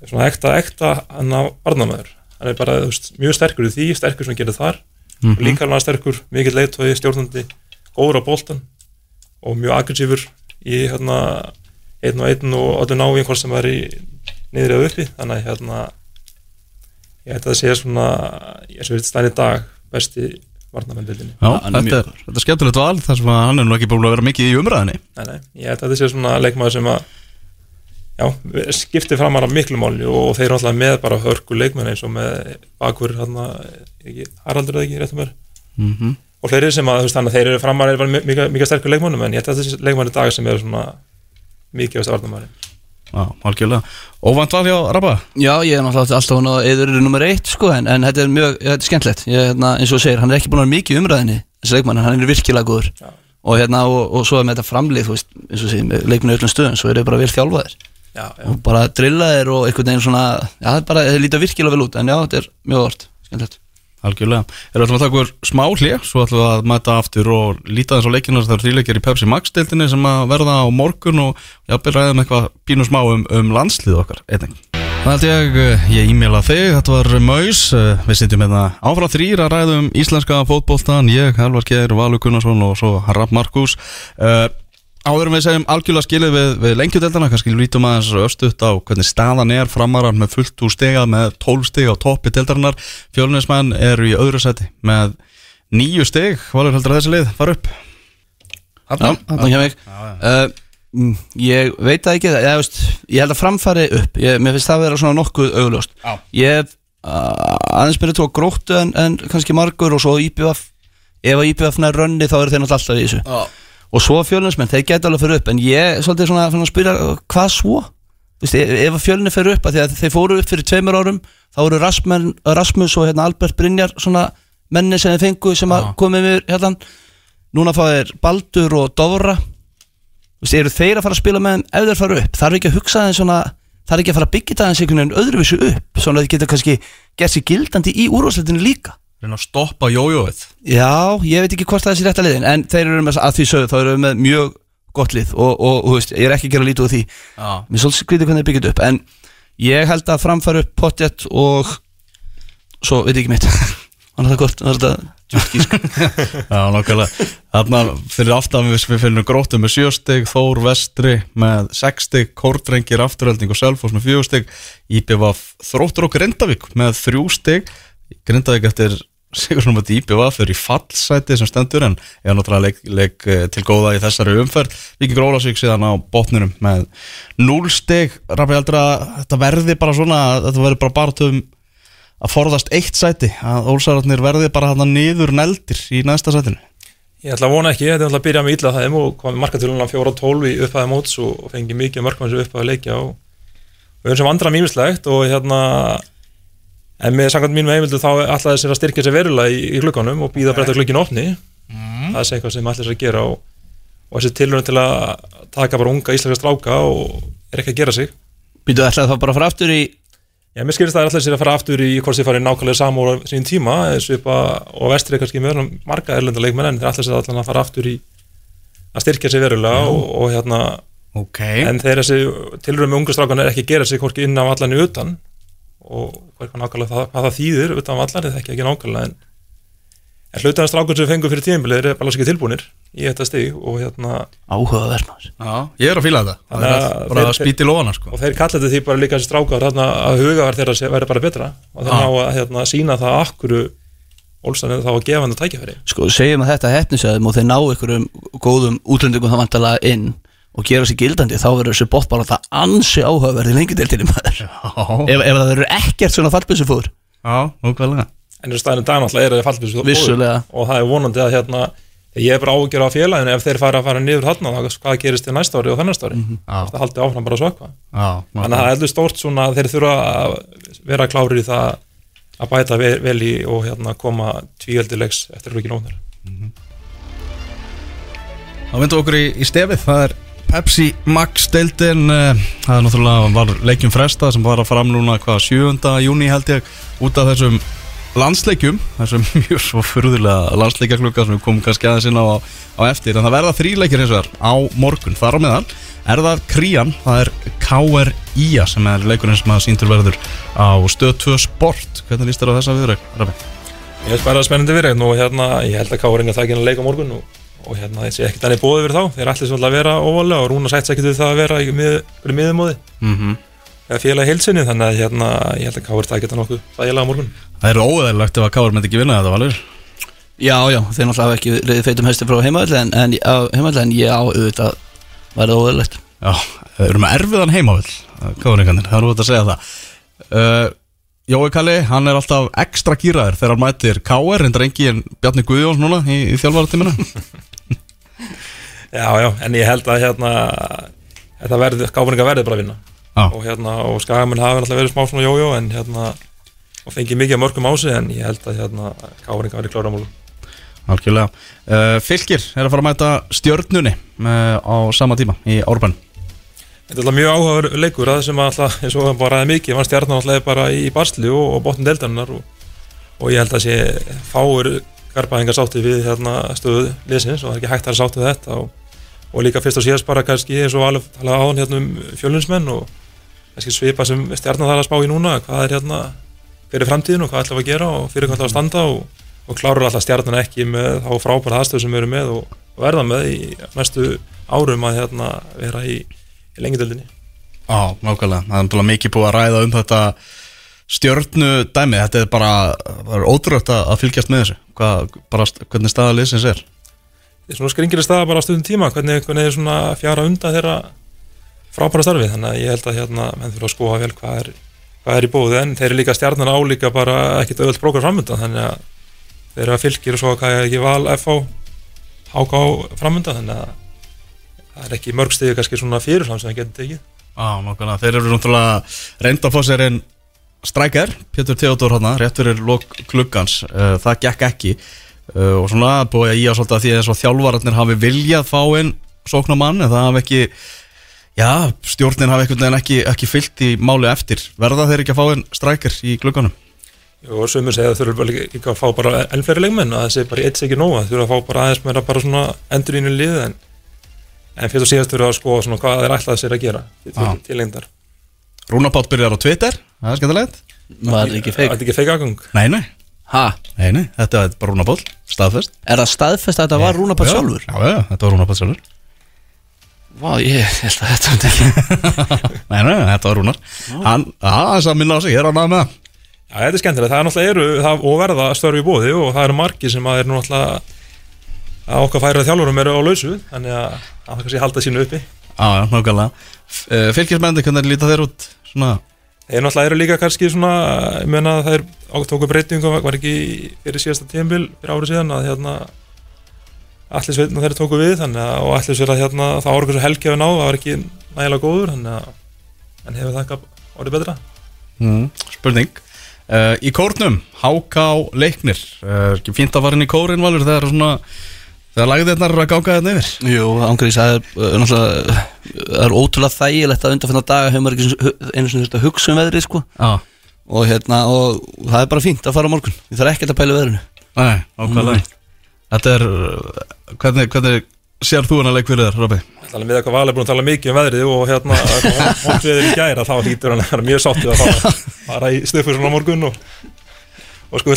svona ekta, ekta hann á varnamæður hann er bara veist, mjög sterkur í því, sterkur sem hann gerir þar. Mhm. og líka hann sterkur, mikill leitói, stjórnandi góður á boltan og mjög aggressífur í hérna einn og einn og öllu návín hvort sem er í niðri eða uppi. Þannig að hérna ég ætla að segja svona ég sem við stæðin í dag besti varnamændildinni Já, er þetta er, þetta er skemmtilegt val þar sem hann er nú ekki búin að vera mikið í umræðinni Nei, nei, ég held að þetta sé svona leikmaður sem að já, skiptir fram að miklu máli og þeir eru alltaf með bara hörku leikmenn eins og með bakur ekki, Haraldur eða ekki, réttum er mm og fleiri sem að, þú veist, þannig að þeir eru framar er bara mikið, mikið sterkur leikmannum en ég held að þessi leikmann í dag sem eru svona mikið á varnamæri Já, algjörlega. Óvænt val hjá Rabba? Já, ég er náttúrulega alltaf hann á eður er nummer eitt sko, en, en þetta er mjög, þetta er skemmtilegt. Ég, hérna, eins og þú segir, hann er ekki búin að vera mikið í umræðinni þessi leikmann, hann er virkilega góður. Já. og hérna, og, og svo er með þetta framlið þú veist, eins og þú segir, með leikmennu öllum stöðum svo er þeir bara vel þjálfaðir. Já, já, og bara drillaðir og einhvern veginn svona já, það er bara, þeir líta virkilega vel út, en já, þetta er mjög orð, skemmtilegt Algjörlega. Erum við að taka úr smá hlið, svo ætlum við að mæta aftur og líta þess leikina það eru þrýleikir í Pepsi Max-deildinni sem að verða á morgun og jafnvel ræðum eitthvað pínu smá um, um landslið okkar einnig. Það held ég, eh, ég e-maila þig, þetta var Maus, eh, við sitjum hérna áfram þrýr að ræðum íslenska fótboltan, ég, Helvar Geir, Valur Gunnarsson og svo Harald Markus. Uh, Áður en við segjum algjörlega skilið við, við lengjudeldana, kannski lítum aðeins östuðt á hvernig staðan er framarar með fullt úr stega með 12 steg á toppi deldarinnar. Fjölunismenn eru í öðru seti með nýju steg, valur heldur að þessi lið fara upp. Þarna, þarna hjá mig. Uh, Ég veit það ekki ég, veist, ég held að framfari upp. Ég, Mér finnst það að vera svona nokkuð augljóst. Ég hef uh, aðeins byrjuð tók gróttu en, en kannski margur og svo IPVF Ef að IPVF nær rönni þá eru þeir náttúrulega alltaf í þessu. Já. Og svo fjölunismenn, þeir geta alveg fyrir upp En ég er svolítið svona, svona að spyrja hvað svo? Veist, ef ef að fjölunni fyrir upp að því að þeir fóru upp fyrir tveimur árum þá voru Rasmus, Rasmus og hérna, Albert Brynjar svona menni sem þeir fengu sem að Já. komið mér hérna núna fá þeir Baldur og þú veist, eru þeir að fara að spila með þeim ef þeir fara upp, þarf ekki að hugsa þeim svona þarf ekki að fara að byggja það eins einhvern veginn öðruvísu upp svona að þið geta kannski gert sér gildandi í úrvarsleitinu líka Reyna að stoppa jójóið. Já, ég veit ekki hvort það er sér rétt að liðin en þeir eru með, að því sögðu, þá eru með mjög gott lið og, og, og veist, ég er ekki að gera lítið úr því Já. mér svolítið skrítið hvernig þeir byggja þetta upp en ég held að framfæra upp potjett og svo veit ég ekki mitt hann er það gott, hann er þetta djúpt gísk Já, nokkulega. Þarna fyrir aftan við, við finnum gróttu með sjöstig, Þór Vestri með sexstig, Kórdrengir afturhelding og Selfoss með fjögustig, IPVF Þróttur og Grindavík með þrjústig, Grindavík eftir sigur svona með IPVF fyrir í fallsæti sem stendur en ég náttúrulega leik, leik eh, til góða í þessari umferð. Víkingur Ólasvík síðan á botninum með núlstig, Rafi heldur að þetta verði bara svona, að þetta verði bara bara að forðast eitt sæti? Að Ólsararnir verði bara hann niður neldir í næsta sætinu? Ég ætla að vona ekki, þetta er alltaf að byrja með illa það og komið markatölunan 4-12 í upphæði móts og, og fengi mikið mörgum sem upphæði að leikja og við erum sem andra mýmislegt og hérna en með samkvæmt mínum heimildu þá ætlaði sér að styrkja sér verulega í, í glukkanum og býða breyta glukkin opni. Það er eitthvað sem ætlaði sér að gera og, og þessi tilhörun til að taka bara unga íslenska stráka og er ekki að gera sig. Býtu ætlaði þá bara að fara aftur í Já, mér skilist það er alltaf sér að fara aftur í hvort þið farið nákvæmlega samúr á sín tíma svipa, og vestri er kannski með marga erlenda leikmenn en þeir alltaf sér alltaf að fara aftur í að styrkja sig verulega og, og hérna, Ok. en þeir þessi tilröðum með ungu strákan er ekki að gera sig hvorki inn af allan í utan og hvað, nákvæmlega það, hvað það þýðir utan af allan, þetta ekki ekki nákvæmlega en, en hlutaðan strákun sem við fengum fyrir tíðinbilið er bara ekki tilbúinir í þetta stig og hérna áhugaverð ég er að fíla þetta. Það er að bara að spýti lofana sko. og þeir kalla þetta því bara líka þessi strákar þarna, að hugavar þeirra sé- verði bara betra. Og þeir ná að hérna, sína það akkuru Olsan er þá að gefa hann að tækifæri. Sko, segjum að þetta hefnisæðum og þeir ná einhverjum góðum útlendingum það vantalega inn og gera sér gildandi, þá verður þessi bótt bara það ansi áhugaverði lengi deildinni maður. Já, ef, ef það verður ekkert svona fallbissu fóður já, nokkvæmlega en þessu staðinu dag náttúrulega er að fallbissu Vissulega. og það er vonandi að hérna ég er bara ágjör á félaginu ef þeir fara að fara niður þarna þá hvað gerist í næsta ári og þennast ári? Já. það haldi áfram bara Já, þannig að það er heldur stórt svona að þeir þurfa að vera klárir í það að bæta vel, vel í og hérna koma tvíöldilegs eftir hlukin ónar Þá myndum við okkur í, í stefið. Það er Pepsi Max deildin eh, Það er náttúrulega var leikjum fresta sem var að fram núna hvað 7. júni held ég út af þessum landsleikjum þessum mjög svo furðulega landsleikjaklukka sem við komum kannski aðeins inn á, á eftir en það verða þríleikir eins og þar á morgun þar á meðal er það Krían það er KRIA sem er leikurinn sem að síntur verður á stöð 2 sport hvernig líst þér á þessa viðræk? Ég held bara spennandi fyrir og hérna, ég held að Káringa það ekki að leika morgun og, og hérna, þessi ekkert hann er bóðið fyrir þá. Þeir ætli svolítið að vera óvalega og Rúna sætt ekkert við það að vera í mið, miðumóði Mm -hmm. eða félagi heilsinni, þannig að hérna, ég held að Kári það geta nokkuð þægilega á morgun. Það er óeðalegt ef að KR myndi ekki vinna þetta valur. Já, já, þeir náttúrulega hafa ekki reyðið feitum hesti frá heimaðalli en, en, en ég á auðvitað væri það óðurlegt Já, við erum með erfiðan er að segja það. Uh, Jói Kalli, hann er alltaf ekstra gýraður þegar hann mætir KR en drengi en Bjarni Guðjóns núna í, í þjálfaratíminu Já, já, en ég held að hérna þetta verði, Káringa verði bara að vinna. Já. og hérna, og Skagamenn hafi alltaf verið smá svona jójó en hérna og fengið mikið mörgum á sig en ég held að hérna Káringa verði klára morgun Algjörlega. Uh, Fylgir er að fara að mæta stjörnunni uh, á sama tíma í Árbann Þetta er alltaf mjög áhugaður leikur að sem alltaf, eins og bara ræði mikið, var stjarnan alltaf bara í barsli og, og botn deldarinnar og, og ég held að sé fáur garbaðingar sátti við hérna stöðu liðsins og það er ekki hægt að sátti þetta og, og líka fyrst og síðast bara kannski eins og alveg talað á hann hérna um fjölunsmenn og kannski svipa sem stjarnan þarf að spá í núna hvað er hérna fyrir framtíðin og hvað ætlum við að gera og fyrir hvað ætlum við að standa og, og klárar alltaf stjarnan ekki með þá frábæra aðstöð sem við erum með og, og verða með í næstu árum að hérna vera í, í lengindöldinni Já, nákvæmlega, það er mikið búið að ræða um þetta stjörnu dæmi, þetta er bara, bara ótrútt að að fylgjast með þessu Hvað, bara, hvernig staða liðsins er? Þetta er svona skringileg staða bara á stundum tíma hvernig, hvernig er svona fjara undan þeirra frábæra starfi. Þannig að ég held að hérna menn þurfa að skoða vel hvað er, hvað er í bóði en þeir eru líka stjarnan álíka bara ekkit öðvöld brókar framöndan þannig að þeir eru að fylgir og svo hvað er ekki val FH HK framöndan þannig að það er ekki mörg stíði kannski svona fyrirfram sem það getur tekið. Já, nákvæmlega, þeir eru náttúrulega reynda sér einn strækjar, Pétur Theodor hana, rétt fyrir klukkans, uh, það gekk ekki uh, og svona búið að ég á svolítið að því að þess að þjálfararnir hafi viljað fá einn sóknamann en það hafi ekki já, stjórnin hafi einhvern veginn ekki, ekki fyllt í máli eftir, verða þeir ekki að fá einn strækjar í klukkanum? og sömur segja að þau líka líka að fá bara enn fleiri leikmenn að þessi bara eitt sé ekki nóga þau þurfa að fá bara aðeins meira bara svona endur í lið en, en fyrst og síðast þurfa að skoða svona hvað þeir ætlaði sér að gera til, Já. til lengdar Rúnapátt byrjar á Twitter, það er skemmtilegt. Var ekki Það feik er ekki feik aðgang? Nei, nei, Ha, nei, nei, þetta er bara Rúnapátt, staðfest. Er það staðfest að þetta var Rúnapall Já, sjálfur? Já, já, þetta var Rúnapátt sjálfur. Vá, ég held að þetta myndi ekki Nei, nei, þetta var Rúnar. Hann, aðeins að minna á sig, ég er að náða með? Það Já, þetta er skemmtilegt, það er náttúrulega eru það, og verða störfi í bóði og það eru margir sem að er að okkar færið þjálfurum eru á lausu þannig að það kannski halda sínu uppi. Já, já, nákvæmlega. Fylgismændi, hvernig líta þeir út? Svona, Þeir náttúrulega eru líka kannski svona ég meina að þeir tóku breytingum var ekki fyrir síðasta tímbil fyrir árið síðan að hérna allir sveitna þeir tóku við þannig að og allir sveitna hérna það ára hversu helgi hefur náð það var ekki nægilega góður þannig að en hefur það ekki orðið betra. Mm, spurning. Uh, Í kórnum, HK leiknir. Uh, ekki fínt að fara inn í kórin, Valur þegar svona Þegar lagðirnar eru að ganga þetta yfir. Jú, ángrís, það er uh, náttúrulega Það er ótrúlega þægilegt að undanfinna daga hefur maður ekki einu- þurft að hugsa um veðrið sko. Já, og hérna, og það er bara fínt að fara á morgun. Ég þarf ekkert að pæla veðrinu. Nei, ákvæmlega Þetta er, uh, hvernig, hvernig sér þú hana leik fyrir þér, Robby? Þannig með eitthvað valið búin að tala mikið um veðrið og hérna hótt veður í gæra þá hýtur hann að vera mjög sáttið að fara, fara í stöfur svona á morgun og, og sko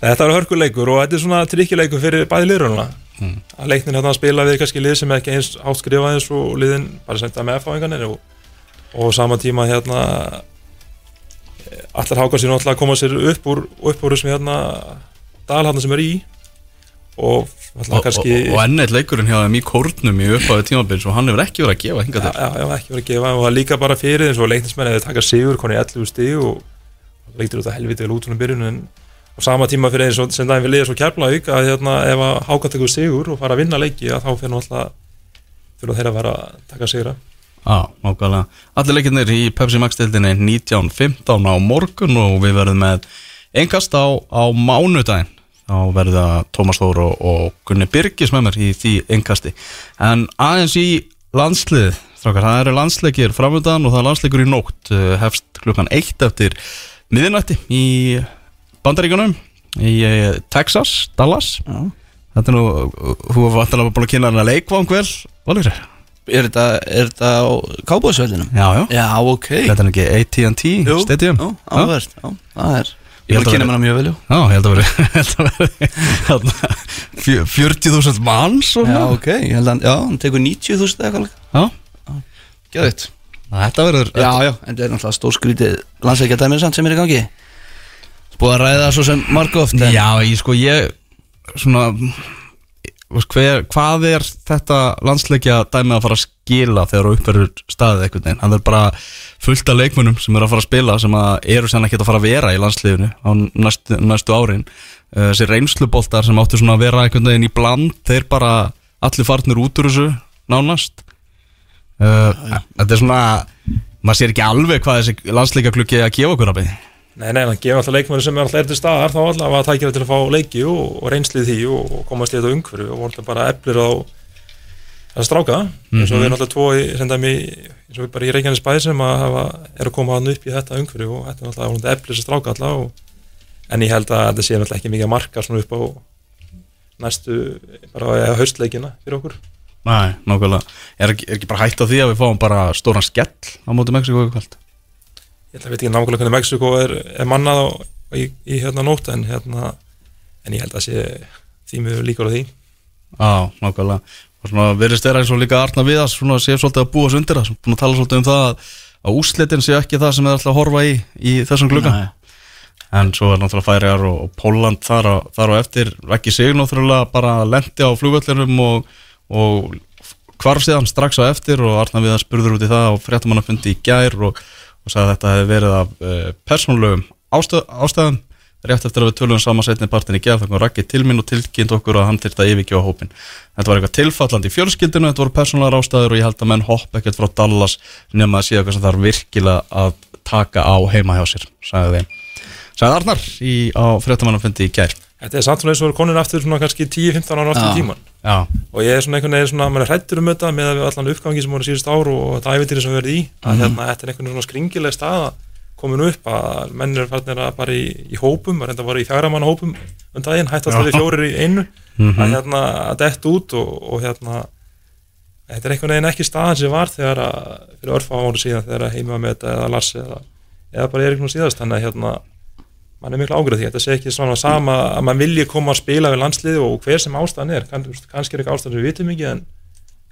þetta er hörkuleikur og þetta er svona trikkileikur fyrir bæði liðrununa mm. að leiknin hérna spila við kannski lið sem ekki eins hátt skrifað eins og liðin bara þetta með F-áinganir og, og sama tíma hérna allar hákar sér náttúrulega að koma sér upp úr, upp úr þessum hérna dalharnar sem er í og Og, kannski og, og enneitt leikurinn hjá þeim í kórnum í uppáðu tímabils og hann hefur ekki verið að gefa hinga til já, já, ekki verið að gefa og það líka bara fyrir eins og leiknismenn eða taka sigur koni 11 stig og leiktir út að helviti vel út svona byrjun en sama tíma fyrir eins og sem daginn við liða svo kærplaug að hérna, ef að háka tekur sigur og fara að vinna leiki að þá fyrir náttúrulega þeirra að vera að taka sigra Já, nákvæmlega. Allir leikirnir í Pepsi Max-deildinni 19.15 á morgun og við verðum með engast á, á mánudaginn. Þá verður það Tómas Þór og, og Gunni Birgis með mér í því engasti. En aðeins í landslið, strákar, það eru landsleikir framöndan og það er landsleikur í nótt. eh, Hefst klukkan eitt eftir miðinætti í Bandaríkunum, í eh, Texas, Dallas. Já. Þetta er nú, þú var vantilega búin að kynna hana leikvang vel, Valur? Er þetta, er þetta á kábóðsvellinum? Já, já. Já, ok. Þetta er ekki AT&T Jú, Stadium? Já, áverð, já, það er. Ég vil að kynna mér það mjög vel, jú. Já, ég held að að þarna, fjö- 40.000 manns og Já, svona. ok, ég held að, já, hann tekur 90.000 eða eitthvað Já, Gæðið þetta verður Já, já, en þetta er náttúrulega stór skrítið landsleikjadæmið samt sem er í gangi Búið að ræða það svo sem margu oft en- Já, ég sko, ég svona hver, hvað er þetta landsleikja dæmi að fara að skila þegar þú uppverður staðið einhvern veginn? Hann er bara fullt af leikmunum sem eru að fara að spila sem að eru sem ekki að fara að vera í landsliðinu á næstu, næstu árin. Uh, þessi reynsluboltar sem áttu svona að vera einhvern veginn í bland þeir bara allir farnir út úr þessu nánast. Uh, þetta er svona maður sér ekki alveg hvað þessi landsleikja klukki að gefa okkur að byggja Nei, nei, hann gefur alltaf leikmennu sem er alltaf er til staðar þá alltaf að tækja til að fá leiki og, og reynslið því og, og komast í þetta umhverju og voru alltaf bara eflir á að stráka. Eins og við erum alltaf tvo í, sem dæmi, eins og við bara í Reykjanes bæ sem að hafa, er að koma hann upp í þetta umhverju og þetta er alltaf eflir að stráka alltaf og en ég held að þetta sé náttúrulega ekki mikið að marka svona upp á næstu bara eða haustleikina fyrir okkur. Nei, nákvæmlega. Er ekki, er ekki bara hægt á því að við fáum bara stóran skell á móti Mexiko ég að veit ekki nákvæmlega hvernig Mexiko er, er mannað á, í, í hérna nótt en hérna en ég held að sé þýmið líkur á því. Já, nákvæmlega. Og svona verðist vera eins og líka Arna Viðas svona sé svolítið að búa sig undir það búin að tala svolítið um það að, að úslitin sé ekki það sem við ætla að horfa í í þessum glugga. En svo er náttúrulega Færiar og, og Póland þar þar á eftir. Ekki sig náttúrulega bara lendi á flugvöllunum og, og hvarf síðan strax á eftir og Arna Viðas spurður út í það og fréttamannafundi í gær og, og sagði að þetta hefði verið af uh, persónulegum ástæð, ástæðum. Rétt eftir að við tölum saman setni partin í gerð þannig að Raggi til mín og tilkynnt okkur að hann þyrfti að yfirgefa hópin þetta var eitthvað tilfallandi í fjölskyldinu þetta voru persónulegar ástæður og ég held að menn hopp ekkert frá Dallas nema að sé eitthvað sem þarf virkilega að taka á heima hjá sér sagði þeim. Sagði Arnar í, á fréttamannafundi í gær Þetta er samt svona eins og konur aftur svona kannski 10-15 ára aftur í tíman já, og ég er svona einhvern veginn svona, mann er hrættur um þetta með að allan uppgangi sem voru síðust ár og þetta ævitýri sem verðum í að hérna, þetta er einhvern svona skringileg staða komin upp að menn er farnir að bara í, í hópum, að reynda að bara í fjagramanna hópum um daginn, hætt alltaf við fjórir í einu. Að hérna að dett út og, og hérna þetta er einhvern veginn ekki staðan sem var þegar að fyrir örfa ára síðan þegar að heima með þetta eða Lars eða, eða bara Erik nú síðast. Þannig að hérna mann er miklu ágrið því, þetta sé ekki svona sama að mann vilji koma að spila við landsliði og hver sem ástæðan er, kann, kannski er ekki ástæðan sem við vitum ekki en,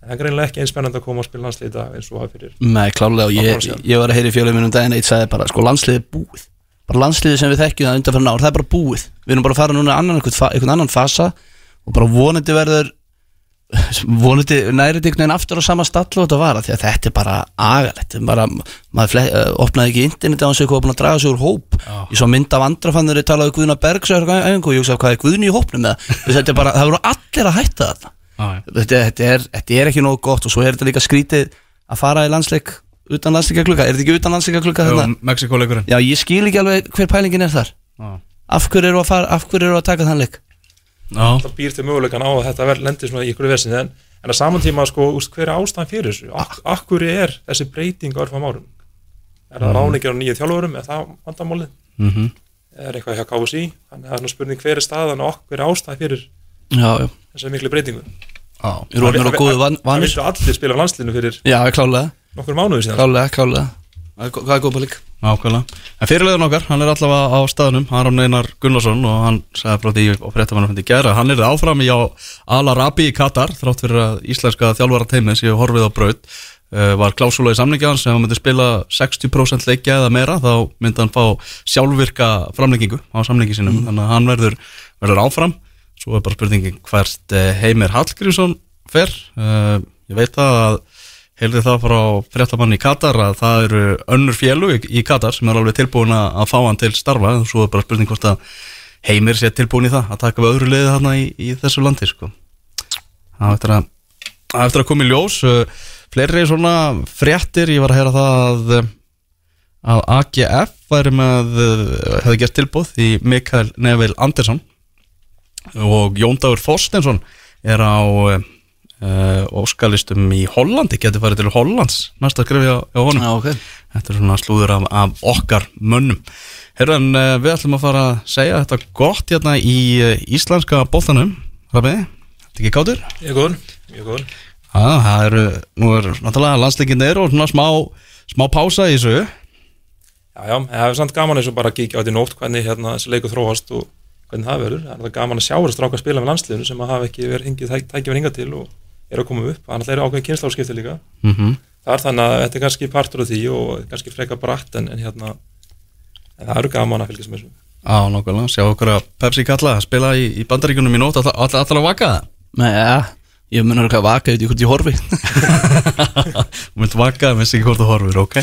það er greinlega ekki einspennandi að koma að spila landsliði dag eins og hafa fyrir Nei, klálega og ég, ég var að heyra í fjölum mínum daginn eitt sagði bara, sko landsliðið er búið. Bara landsliðið sem við þekkjum það undan fyrir ár, það er bara búið. Við erum bara að fara núna einhvern annan fasa og bara vonandi verður vonandi nærið einhvern veginn aftur á sama stallu og þetta var að þetta er bara agalegt. Bara, maður fle, uh, opnaði ekki internet á hans eitthvað búin að draga sig úr hóp. Ég svo mynd af andrafannur talaði Guðna Bergs og ég hugsaði hvað er Guðni í hópnum þetta er bara, það voru allir að hætta þetta já, já. þetta, þetta, er, þetta er ekki nógu gott og svo er þetta líka skrítið að fara í landsleik utan landsleika klukka, er þetta ekki utan landsleika klukka Jú, þarna? Mexiko-leikurinn Já, ég skil ekki alveg hver pælingin er þar. Já, af hverju eru að, hverju eru að taka þann leik já, það býr til möguleikan á að þetta lendir svona í ykkur vesin en, en að saman tíma sko, úst, hver er ástæðan fyrir þessu? Ak akkur er þessi breyting á örfam árum? Er það ráningar á nýju þjálfurum? Er það vandamálið? Mhm. Er eitthvað hjá KSI þannig að er spurning hver er staðan og hver er ástæðan fyrir Já, já, þessari miklu breytingu? Það viltu allir spila á landslinu fyrir Já, nokkur mánuði síðan. Klálega, klálega Hvað er góð pæling? Nákvæmlega. En fyrirlegðun okkar, hann er allavega á staðnum, Aron Einar Gunnarsson og hann sagði frá því á fréttamannafundi gera, hann er áfram í á Al-Arabi í Katar, þrátt fyrir að íslenska þjálfara teimi séu horfið á braut, uh, var klásúla í samlingi hans, ef hann myndi spila 60% leikja eða meira, þá myndi hann fá sjálfvirka framlengingu á samlingi sinum, þannig að hann verður, verður áfram, svo er bara spurningin hvert uh, Heimir Hallgrímsson fer, uh, ég veit að heyrði það frá fréttamann í Katar að það eru önnur félug í, Katar sem er alveg tilbúin að að fá hann til starfa. En svo er bara spurning hvort að heimir sé tilbúin í það að taka við öðru liði þarna í, í þessu landi sko. það eftir að, það eftir að koma í ljós uh, fleiri svona fréttir. Ég var að heyra það að, að AGF væri með uh, hefði gert tilbúð í Mikael Neville Andersson. Og Jón Dagur Þorstensson er á uh, óskalistum í Hollandi getur farið til Hollands næsta skrifi á, á honum. Já, ok. Þetta er svona slúður af, af okkar mönnum. Herran, uh, við ætlum að fara að segja þetta gott hérna í uh, íslenska boltanum. Rabi, þetta ekki kátur? Mjög góður, mjög góður. Já, það eru, nú er náttúrulega landsleikin er og svona smá, smá pása í þessu. Já, já, það er samt gaman eins og bara að kíkja á þetta í nótt hvernig hérna þessi leiku þróast og hvernig það verður. Það er gaman að sjá þess stráka spila með landsliðinu sem að hafa ekki verið hingið tækja verið hingað til og er að koma upp. Þannig að það er ákveðin kynnslárskipti líka. mm -hmm. Það er þannig að þetta er kannski partur af því og kannski freka bratt en, en hérna en það eru gaman að fylgjast með þessu. Á, nákvæmlega, sjá okkur að Pepsi kalla að spila í, í bandaríkunum í nótt. Alltaf all, all, að vaka það? Nei, ja, ég mun að vaka út í hvort ég horfi. Þú mynd vaka, minnst ekki hvort þú horfir, ok.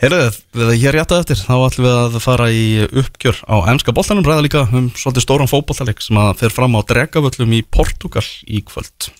Herðu, við hér rétt að eftir. Þá ætlum við að fara í uppgjör á ennska boltanum. Ræða líka um svolítið stóran fótboltaleik Sem að fer fram á dregavöllum í Portugal í kvöld